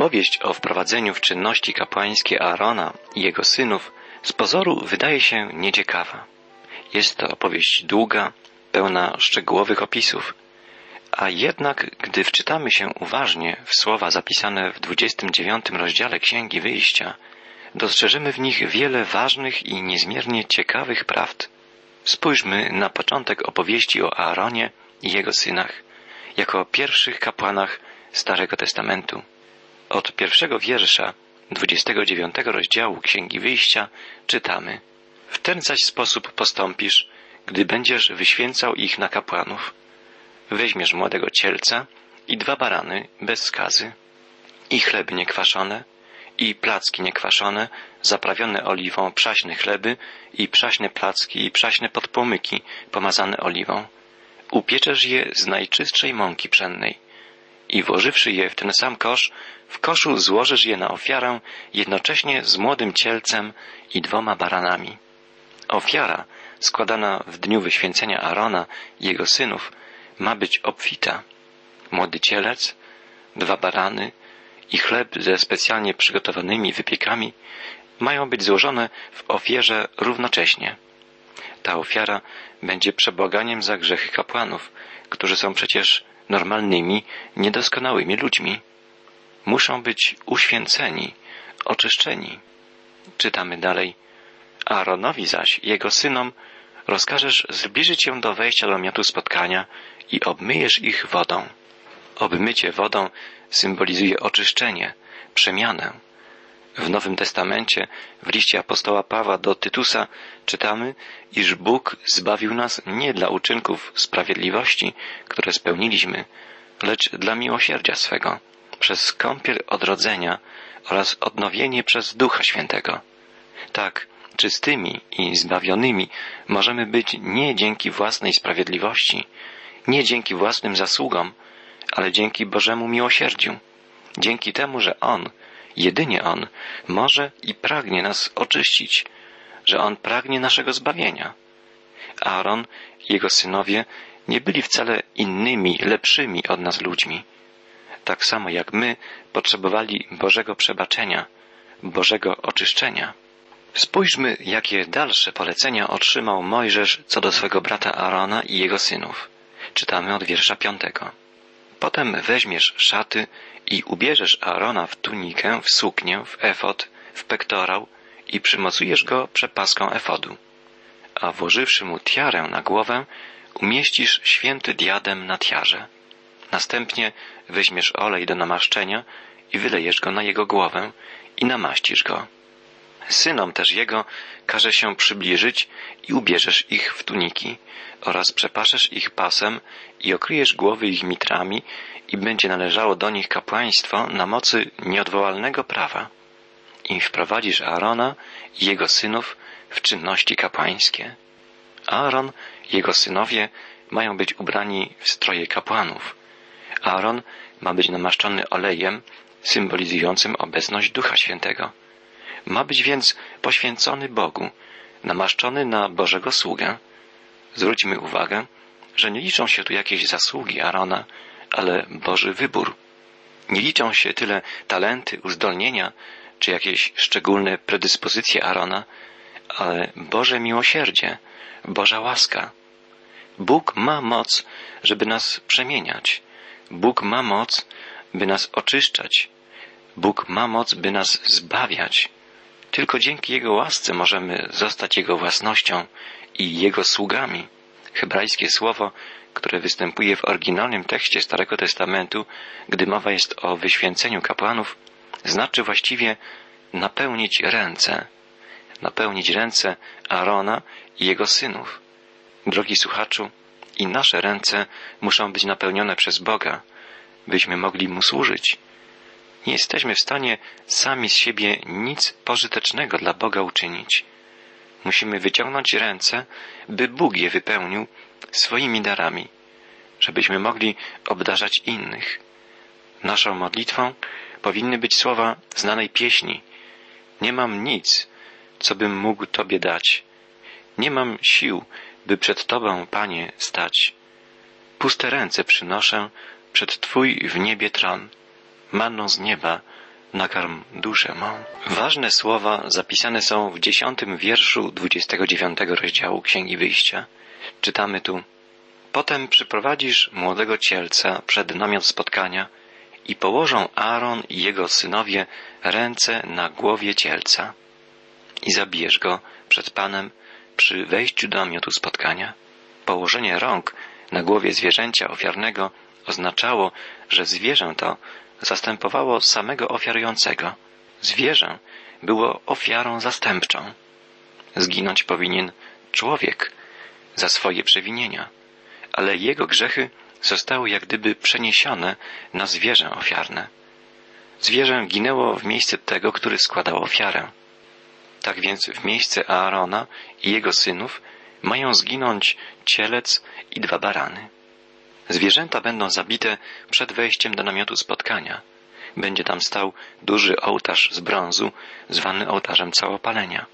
Opowieść o wprowadzeniu w czynności kapłańskie Aarona i jego synów z pozoru wydaje się nieciekawa. Jest to opowieść długa, pełna szczegółowych opisów, a jednak, gdy wczytamy się uważnie w słowa zapisane w 29 rozdziale Księgi Wyjścia, dostrzeżemy w nich wiele ważnych i niezmiernie ciekawych prawd. Spójrzmy na początek opowieści o Aaronie i jego synach, jako pierwszych kapłanach Starego Testamentu. Od pierwszego wiersza 29 rozdziału Księgi Wyjścia czytamy W ten zaś sposób postąpisz, gdy będziesz wyświęcał ich na kapłanów. Weźmiesz młodego cielca i dwa barany bez skazy, i chleby niekwaszone, i placki niekwaszone, zaprawione oliwą, przaśne chleby i przaśne placki i przaśne podpłomyki pomazane oliwą. Upieczesz je z najczystszej mąki pszennej i włożywszy je w ten sam kosz, w koszu złożysz je na ofiarę jednocześnie z młodym cielcem i dwoma baranami. Ofiara, składana w dniu wyświęcenia Arona i jego synów, ma być obfita. Młody cielec, dwa barany i chleb ze specjalnie przygotowanymi wypiekami mają być złożone w ofierze równocześnie. Ta ofiara będzie przebłaganiem za grzechy kapłanów, którzy są przecież normalnymi, niedoskonałymi ludźmi. Muszą być uświęceni, oczyszczeni. Czytamy dalej. Aaronowi zaś, jego synom, rozkażesz zbliżyć się do wejścia do namiotu spotkania i obmyjesz ich wodą. Obmycie wodą symbolizuje oczyszczenie, przemianę. W Nowym Testamencie, w liście apostoła Pawła do Tytusa czytamy, iż Bóg zbawił nas nie dla uczynków sprawiedliwości, które spełniliśmy, lecz dla miłosierdzia swego, przez kąpiel odrodzenia oraz odnowienie przez Ducha Świętego. Tak, czystymi i zbawionymi możemy być nie dzięki własnej sprawiedliwości, nie dzięki własnym zasługom, ale dzięki Bożemu miłosierdziu, dzięki temu, że On, jedynie On, może i pragnie nas oczyścić, że On pragnie naszego zbawienia. Aaron i jego synowie nie byli wcale innymi, lepszymi od nas ludźmi. Tak samo jak my potrzebowali Bożego przebaczenia, Bożego oczyszczenia. Spójrzmy, jakie dalsze polecenia otrzymał Mojżesz co do swego brata Arona i jego synów. Czytamy od wiersza piątego. Potem weźmiesz szaty i ubierzesz Arona w tunikę, w suknię, w efod, w pektorał i przymocujesz go przepaską efodu. A włożywszy mu tiarę na głowę, umieścisz święty diadem na tiarze. Następnie weźmiesz olej do namaszczenia i wylejesz go na jego głowę i namaścisz go. Synom też jego każe się przybliżyć i ubierzesz ich w tuniki oraz przepaszesz ich pasem i okryjesz głowy ich mitrami i będzie należało do nich kapłaństwo na mocy nieodwołalnego prawa. I wprowadzisz Aarona i jego synów w czynności kapłańskie. Aaron jego synowie mają być ubrani w stroje kapłanów. Aaron ma być namaszczony olejem symbolizującym obecność Ducha Świętego. Ma być więc poświęcony Bogu, namaszczony na Bożego sługę. Zwróćmy uwagę, że nie liczą się tu jakieś zasługi Arona, ale Boży wybór. Nie liczą się tyle talenty, uzdolnienia, czy jakieś szczególne predyspozycje Arona, ale Boże miłosierdzie, Boża łaska. Bóg ma moc, żeby nas przemieniać. Bóg ma moc, by nas oczyszczać. Bóg ma moc, by nas zbawiać. Tylko dzięki Jego łasce możemy zostać Jego własnością i Jego sługami. Hebrajskie słowo, które występuje w oryginalnym tekście Starego Testamentu, gdy mowa jest o wyświęceniu kapłanów, znaczy właściwie napełnić ręce. Napełnić ręce Arona i jego synów. Drogi słuchaczu, i nasze ręce muszą być napełnione przez Boga, byśmy mogli Mu służyć. Nie jesteśmy w stanie sami z siebie nic pożytecznego dla Boga uczynić. Musimy wyciągnąć ręce, by Bóg je wypełnił swoimi darami, żebyśmy mogli obdarzać innych. Naszą modlitwą powinny być słowa znanej pieśni. Nie mam nic, co bym mógł Tobie dać. Nie mam sił, by przed Tobą, Panie, stać. Puste ręce przynoszę przed Twój w niebie tron manną z nieba nakarm duszę mą. Ważne słowa zapisane są w dziesiątym wierszu dwudziestego dziewiątego rozdziału Księgi Wyjścia. Czytamy tu Potem przyprowadzisz młodego cielca przed namiot spotkania i położą Aaron i jego synowie ręce na głowie cielca i zabijesz go przed Panem przy wejściu do namiotu spotkania. Położenie rąk na głowie zwierzęcia ofiarnego oznaczało, że zwierzę to zastępowało samego ofiarującego. Zwierzę było ofiarą zastępczą. Zginąć powinien człowiek za swoje przewinienia, ale jego grzechy zostały jak gdyby przeniesione na zwierzę ofiarne. Zwierzę ginęło w miejsce tego, który składał ofiarę. Tak więc w miejsce Aarona i jego synów mają zginąć cielec i dwa barany. Zwierzęta będą zabite przed wejściem do namiotu spotkania. Będzie tam stał duży ołtarz z brązu, zwany ołtarzem całopalenia.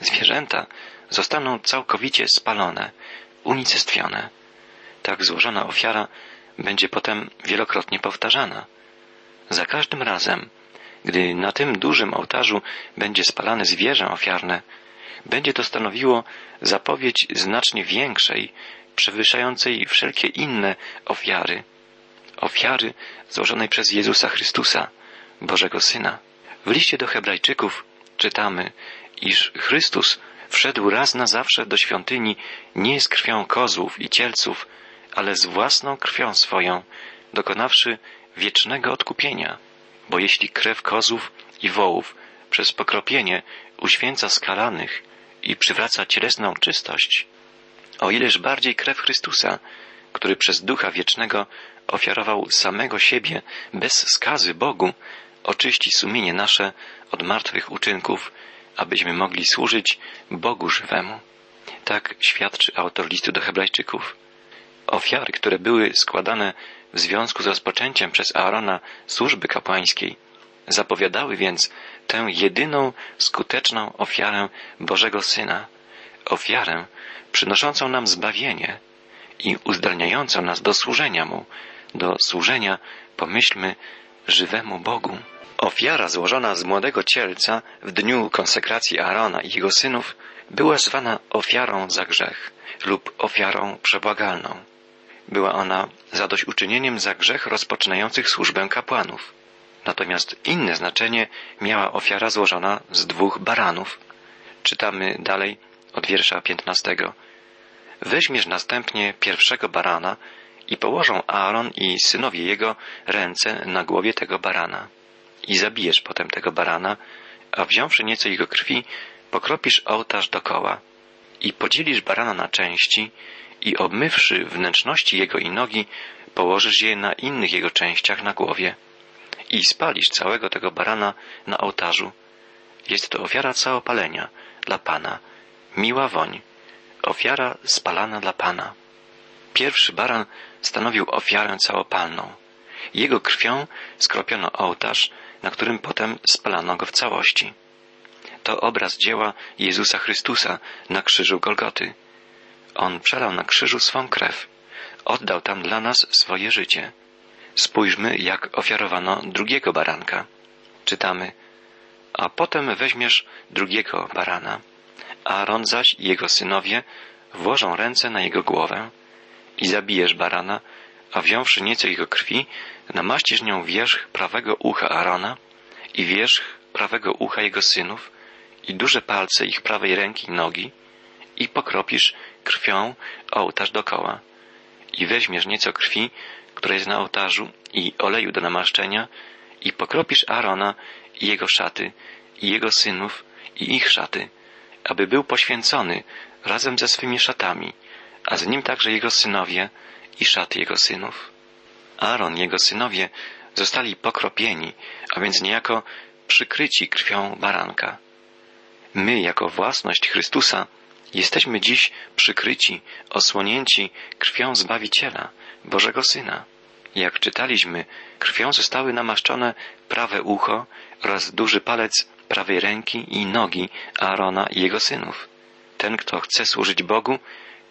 Zwierzęta zostaną całkowicie spalone, unicestwione. Tak złożona ofiara będzie potem wielokrotnie powtarzana. Za każdym razem, gdy na tym dużym ołtarzu będzie spalane zwierzę ofiarne, będzie to stanowiło zapowiedź znacznie większej, przewyższającej wszelkie inne ofiary, ofiary złożonej przez Jezusa Chrystusa, Bożego Syna. W liście do Hebrajczyków czytamy, iż Chrystus wszedł raz na zawsze do świątyni nie z krwią kozłów i cielców, ale z własną krwią swoją, dokonawszy wiecznego odkupienia. Bo jeśli krew kozłów i wołów przez pokropienie uświęca skalanych i przywraca cielesną czystość, o ileż bardziej krew Chrystusa, który przez Ducha Wiecznego ofiarował samego siebie bez skazy Bogu, oczyści sumienie nasze od martwych uczynków, abyśmy mogli służyć Bogu żywemu. Tak świadczy autor listu do Hebrajczyków. Ofiary, które były składane w związku z rozpoczęciem przez Aarona służby kapłańskiej, zapowiadały więc tę jedyną skuteczną ofiarę Bożego Syna, ofiarę przynoszącą nam zbawienie i uzdalniającą nas do służenia Mu, do służenia, pomyślmy, żywemu Bogu. Ofiara złożona z młodego cielca w dniu konsekracji Aarona i jego synów była zwana ofiarą za grzech lub ofiarą przebłagalną. Była ona zadośćuczynieniem za grzech rozpoczynających służbę kapłanów. Natomiast inne znaczenie miała ofiara złożona z dwóch baranów. Czytamy dalej od wiersza piętnastego. Weźmiesz następnie pierwszego barana i położą Aaron i synowie jego ręce na głowie tego barana. I zabijesz potem tego barana, a wziąwszy nieco jego krwi, pokropisz ołtarz dokoła i podzielisz barana na części i obmywszy wnętrzności jego i nogi, położysz je na innych jego częściach na głowie i spalisz całego tego barana na ołtarzu. Jest to ofiara całopalenia dla Pana, miła woń, ofiara spalana dla Pana. Pierwszy baran stanowił ofiarę całopalną. Jego krwią skropiono ołtarz, na którym potem spalano go w całości. To obraz dzieła Jezusa Chrystusa na krzyżu Golgoty. On przelał na krzyżu swą krew, oddał tam dla nas swoje życie. Spójrzmy, jak ofiarowano drugiego baranka. Czytamy, a potem weźmiesz drugiego barana. Aaron zaś i jego synowie włożą ręce na jego głowę i zabijesz barana, a wziąwszy nieco jego krwi, namaścisz nią wierzch prawego ucha Arona i wierzch prawego ucha jego synów i duże palce ich prawej ręki i nogi i pokropisz krwią ołtarz dokoła. I weźmiesz nieco krwi, która jest na ołtarzu i oleju do namaszczenia i pokropisz Arona i jego szaty i jego synów i ich szaty, aby był poświęcony razem ze swymi szatami, a z nim także jego synowie i szaty jego synów. Aaron jego synowie zostali pokropieni, a więc niejako przykryci krwią baranka. My, jako własność Chrystusa, jesteśmy dziś przykryci, osłonięci krwią Zbawiciela, Bożego Syna. Jak czytaliśmy, krwią zostały namaszczone prawe ucho oraz duży palec prawej ręki i nogi Aarona i jego synów. Ten, kto chce służyć Bogu,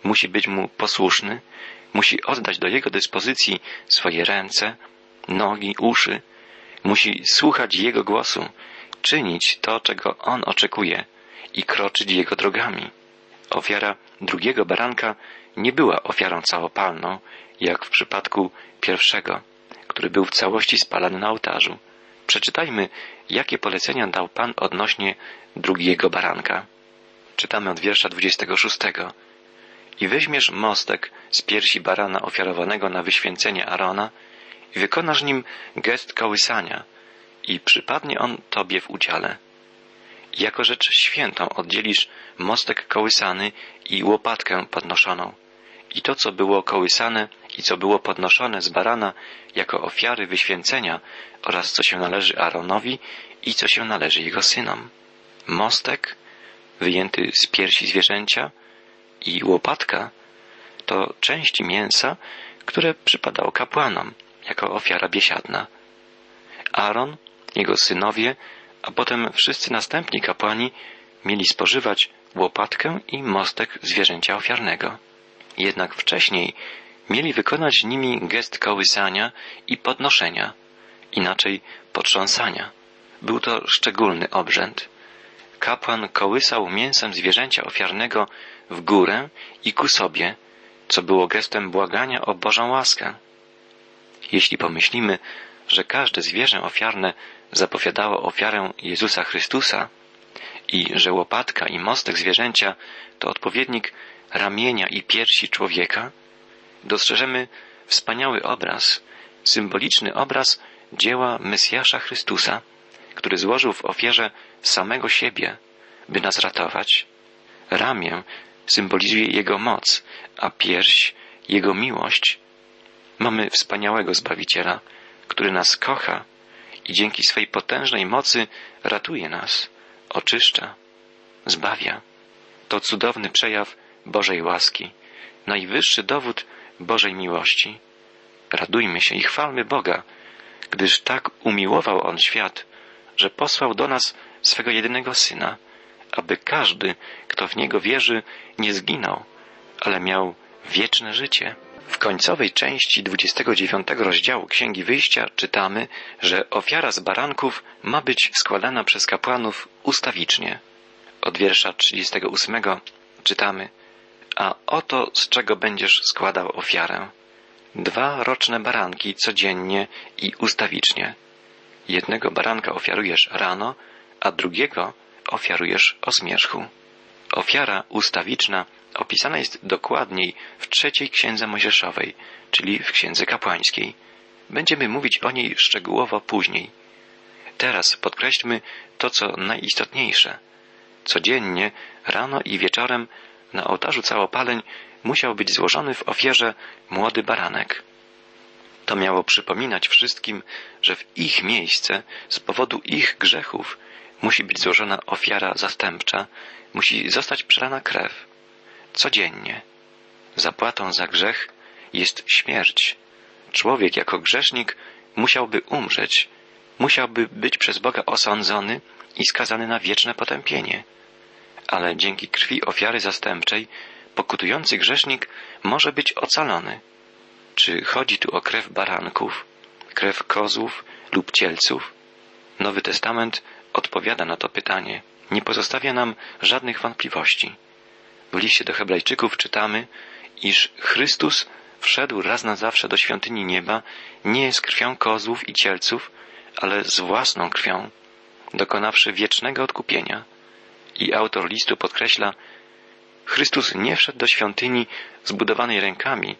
musi być mu posłuszny, musi oddać do jego dyspozycji swoje ręce, nogi, uszy, Musi słuchać Jego głosu, czynić to, czego On oczekuje i kroczyć Jego drogami. Ofiara drugiego baranka nie była ofiarą całopalną, jak w przypadku pierwszego, który był w całości spalany na ołtarzu. Przeczytajmy, jakie polecenia dał Pan odnośnie drugiego baranka. Czytamy od wiersza 26. I weźmiesz mostek z piersi barana ofiarowanego na wyświęcenie Arona i wykonasz nim gest kołysania i przypadnie on tobie w udziale. Jako rzecz świętą oddzielisz mostek kołysany i łopatkę podnoszoną. I to, co było kołysane i co było podnoszone z barana jako ofiary wyświęcenia oraz co się należy Aaronowi i co się należy jego synom. Mostek wyjęty z piersi zwierzęcia i łopatka to części mięsa, które przypadało kapłanom jako ofiara biesiadna. Aaron, jego synowie, a potem wszyscy następni kapłani mieli spożywać łopatkę i mostek zwierzęcia ofiarnego. Jednak wcześniej mieli wykonać nimi gest kołysania i podnoszenia, inaczej potrząsania. Był to szczególny obrzęd. Kapłan kołysał mięsem zwierzęcia ofiarnego w górę i ku sobie, co było gestem błagania o Bożą łaskę. Jeśli pomyślimy, że każde zwierzę ofiarne zapowiadało ofiarę Jezusa Chrystusa i że łopatka i mostek zwierzęcia to odpowiednik ramienia i piersi człowieka, dostrzeżemy wspaniały obraz, symboliczny obraz dzieła Mesjasza Chrystusa, który złożył w ofierze samego siebie, by nas ratować. Ramię symbolizuje Jego moc, a pierś Jego miłość. Mamy wspaniałego Zbawiciela, który nas kocha i dzięki swej potężnej mocy ratuje nas, oczyszcza, zbawia. To cudowny przejaw Bożej łaski, najwyższy dowód Bożej miłości. Radujmy się i chwalmy Boga, gdyż tak umiłował On świat, że posłał do nas swego jedynego Syna, aby każdy, kto w Niego wierzy, nie zginął, ale miał wieczne życie. W końcowej części 29 rozdziału Księgi Wyjścia czytamy, że ofiara z baranków ma być składana przez kapłanów ustawicznie. Od wiersza 38 czytamy A oto z czego będziesz składał ofiarę. Dwa roczne baranki codziennie i ustawicznie. Jednego baranka ofiarujesz rano, a drugiego ofiarujesz o zmierzchu. Ofiara ustawiczna opisana jest dokładniej w trzeciej księdze Mojżeszowej, czyli w księdze kapłańskiej. Będziemy mówić o niej szczegółowo później. Teraz podkreślmy to, co najistotniejsze. Codziennie, rano i wieczorem na ołtarzu całopaleń musiał być złożony w ofierze młody baranek. To miało przypominać wszystkim, że w ich miejsce, z powodu ich grzechów, musi być złożona ofiara zastępcza, musi zostać przelana krew. Codziennie. Zapłatą za grzech jest śmierć. Człowiek jako grzesznik musiałby umrzeć, musiałby być przez Boga osądzony i skazany na wieczne potępienie. Ale dzięki krwi ofiary zastępczej pokutujący grzesznik może być ocalony. Czy chodzi tu o krew baranków, krew kozłów lub cielców? Nowy Testament odpowiada na to pytanie. Nie pozostawia nam żadnych wątpliwości. W liście do Hebrajczyków czytamy, iż Chrystus wszedł raz na zawsze do świątyni nieba nie z krwią kozłów i cielców, ale z własną krwią, dokonawszy wiecznego odkupienia. I autor listu podkreśla, Chrystus nie wszedł do świątyni zbudowanej rękami,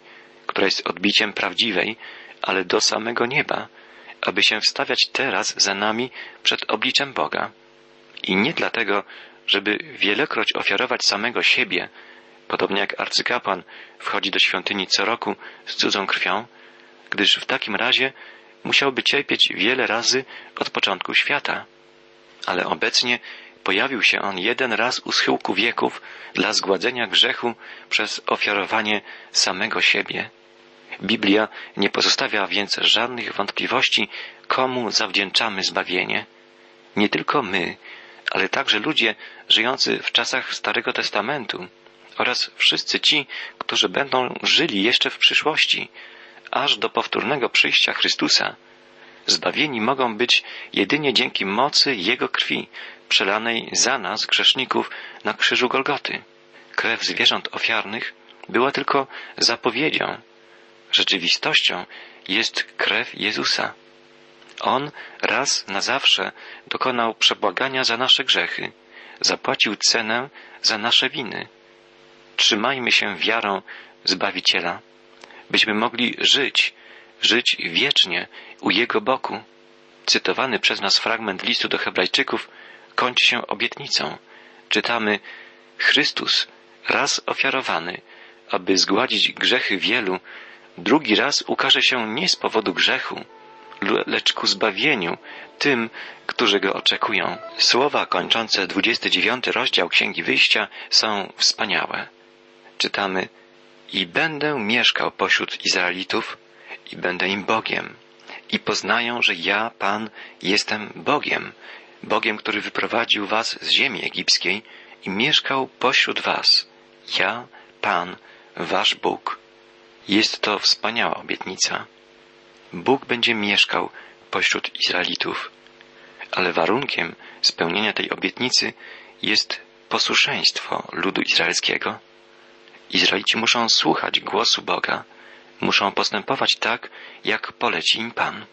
która jest odbiciem prawdziwej, ale do samego nieba, aby się wstawiać teraz za nami przed obliczem Boga. I nie dlatego, żeby wielokroć ofiarować samego siebie, podobnie jak arcykapłan wchodzi do świątyni co roku z cudzą krwią, gdyż w takim razie musiałby cierpieć wiele razy od początku świata. Ale obecnie pojawił się on jeden raz u schyłku wieków dla zgładzenia grzechu przez ofiarowanie samego siebie. Biblia nie pozostawia więc żadnych wątpliwości, komu zawdzięczamy zbawienie. Nie tylko my, ale także ludzie żyjący w czasach Starego Testamentu oraz wszyscy ci, którzy będą żyli jeszcze w przyszłości, aż do powtórnego przyjścia Chrystusa, Zbawieni mogą być jedynie dzięki mocy Jego krwi, przelanej za nas, grzeszników, na krzyżu Golgoty. Krew zwierząt ofiarnych była tylko zapowiedzią. Rzeczywistością jest krew Jezusa. On raz na zawsze dokonał przebłagania za nasze grzechy, zapłacił cenę za nasze winy. Trzymajmy się wiarą Zbawiciela, byśmy mogli żyć, żyć wiecznie u Jego boku. Cytowany przez nas fragment listu do Hebrajczyków kończy się obietnicą. Czytamy: Chrystus, raz ofiarowany, aby zgładzić grzechy wielu, drugi raz ukaże się nie z powodu grzechu, lecz ku zbawieniu tym, którzy go oczekują. Słowa kończące 29 rozdział Księgi Wyjścia są wspaniałe. Czytamy: I będę mieszkał pośród Izraelitów, i będę im Bogiem, i poznają, że ja, Pan, jestem Bogiem, Bogiem, który wyprowadził was z ziemi egipskiej i mieszkał pośród was. Ja, Pan, wasz Bóg. Jest to wspaniała obietnica. Bóg będzie mieszkał pośród Izraelitów, ale warunkiem spełnienia tej obietnicy jest posłuszeństwo ludu izraelskiego. Izraelici muszą słuchać głosu Boga, muszą postępować tak, jak poleci im Pan.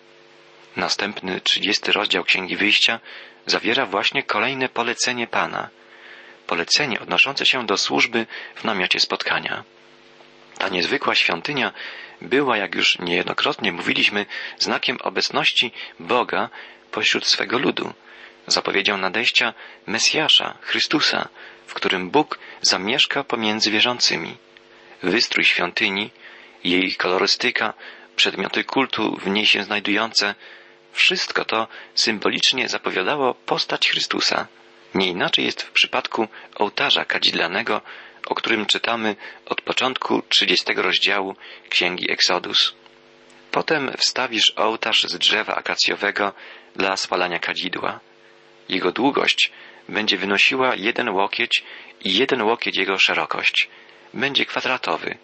Następny, trzydziesty rozdział Księgi Wyjścia zawiera właśnie kolejne polecenie Pana. Polecenie odnoszące się do służby w namiocie spotkania. Ta niezwykła świątynia była, jak już niejednokrotnie mówiliśmy, znakiem obecności Boga pośród swego ludu, zapowiedzią nadejścia Mesjasza, Chrystusa, w którym Bóg zamieszka pomiędzy wierzącymi. Wystrój świątyni, jej kolorystyka, przedmioty kultu w niej się znajdujące, wszystko to symbolicznie zapowiadało postać Chrystusa. Nie inaczej jest w przypadku ołtarza kadzidlanego, o którym czytamy od początku 30 rozdziału Księgi Eksodus. Potem wstawisz ołtarz z drzewa akacjowego dla spalania kadzidła. Jego długość będzie wynosiła jeden łokieć i jeden łokieć jego szerokość. Będzie kwadratowy.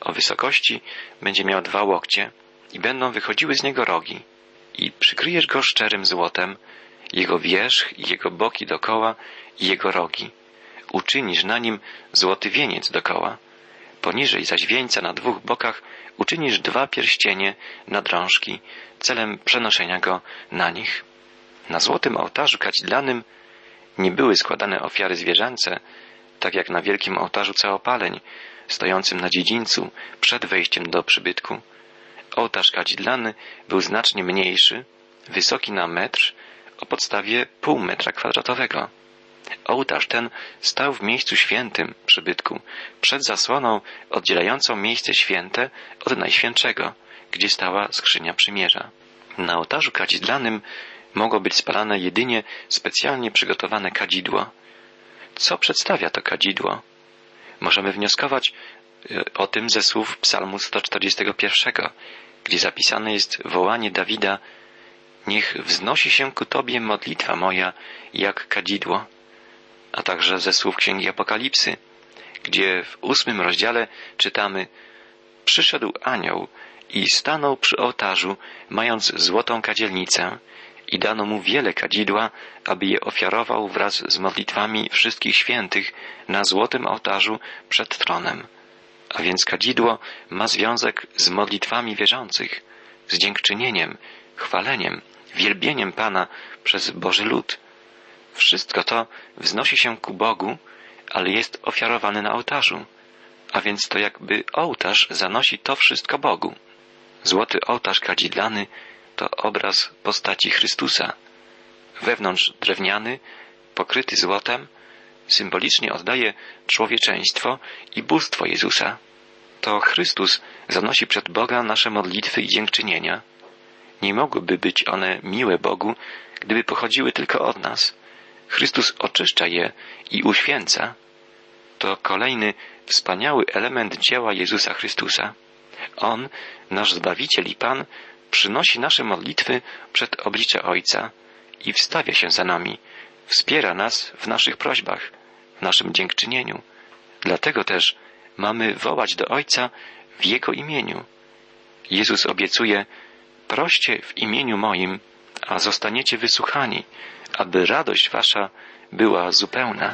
O wysokości będzie miał dwa łokcie i będą wychodziły z niego rogi. I przykryjesz go szczerym złotem, jego wierzch i jego boki dokoła i jego rogi uczynisz na nim złoty wieniec dokoła. Poniżej zaś wieńca na dwóch bokach uczynisz dwa pierścienie na drążki, celem przenoszenia go na nich. Na złotym ołtarzu kadzidlanym nie były składane ofiary zwierzęce, tak jak na wielkim ołtarzu całopaleń, stojącym na dziedzińcu przed wejściem do przybytku. Ołtarz kadzidlany był znacznie mniejszy, wysoki na metr, o podstawie pół metra kwadratowego. Ołtarz ten stał w miejscu świętym przybytku, przed zasłoną oddzielającą miejsce święte od najświętszego, gdzie stała skrzynia przymierza. Na ołtarzu kadzidlanym mogło być spalane jedynie specjalnie przygotowane kadzidło. Co przedstawia to kadzidło? Możemy wnioskować e, o tym ze słów Psalmu 141, gdzie zapisane jest wołanie Dawida Niech wznosi się ku Tobie modlitwa moja jak kadzidło a także ze słów Księgi Apokalipsy, gdzie w ósmym rozdziale czytamy Przyszedł anioł i stanął przy ołtarzu, mając złotą kadzielnicę i dano mu wiele kadzidła, aby je ofiarował wraz z modlitwami wszystkich świętych na złotym ołtarzu przed tronem. A więc kadzidło ma związek z modlitwami wierzących, z dziękczynieniem, chwaleniem, wielbieniem Pana przez Boży lud. Wszystko to wznosi się ku Bogu, ale jest ofiarowane na ołtarzu, a więc to jakby ołtarz zanosi to wszystko Bogu. Złoty ołtarz kadzidlany to obraz postaci Chrystusa. Wewnątrz drewniany, pokryty złotem, symbolicznie oddaje człowieczeństwo i bóstwo Jezusa. To Chrystus zanosi przed Boga nasze modlitwy i dziękczynienia. Nie mogłyby być one miłe Bogu, gdyby pochodziły tylko od nas. Chrystus oczyszcza je i uświęca, to kolejny wspaniały element dzieła Jezusa Chrystusa. On, nasz Zbawiciel i Pan, przynosi nasze modlitwy przed oblicze Ojca i wstawia się za nami, wspiera nas w naszych prośbach, w naszym dziękczynieniu. Dlatego też mamy wołać do Ojca w Jego imieniu. Jezus obiecuje, proście w imieniu moim, a zostaniecie wysłuchani, aby radość wasza była zupełna.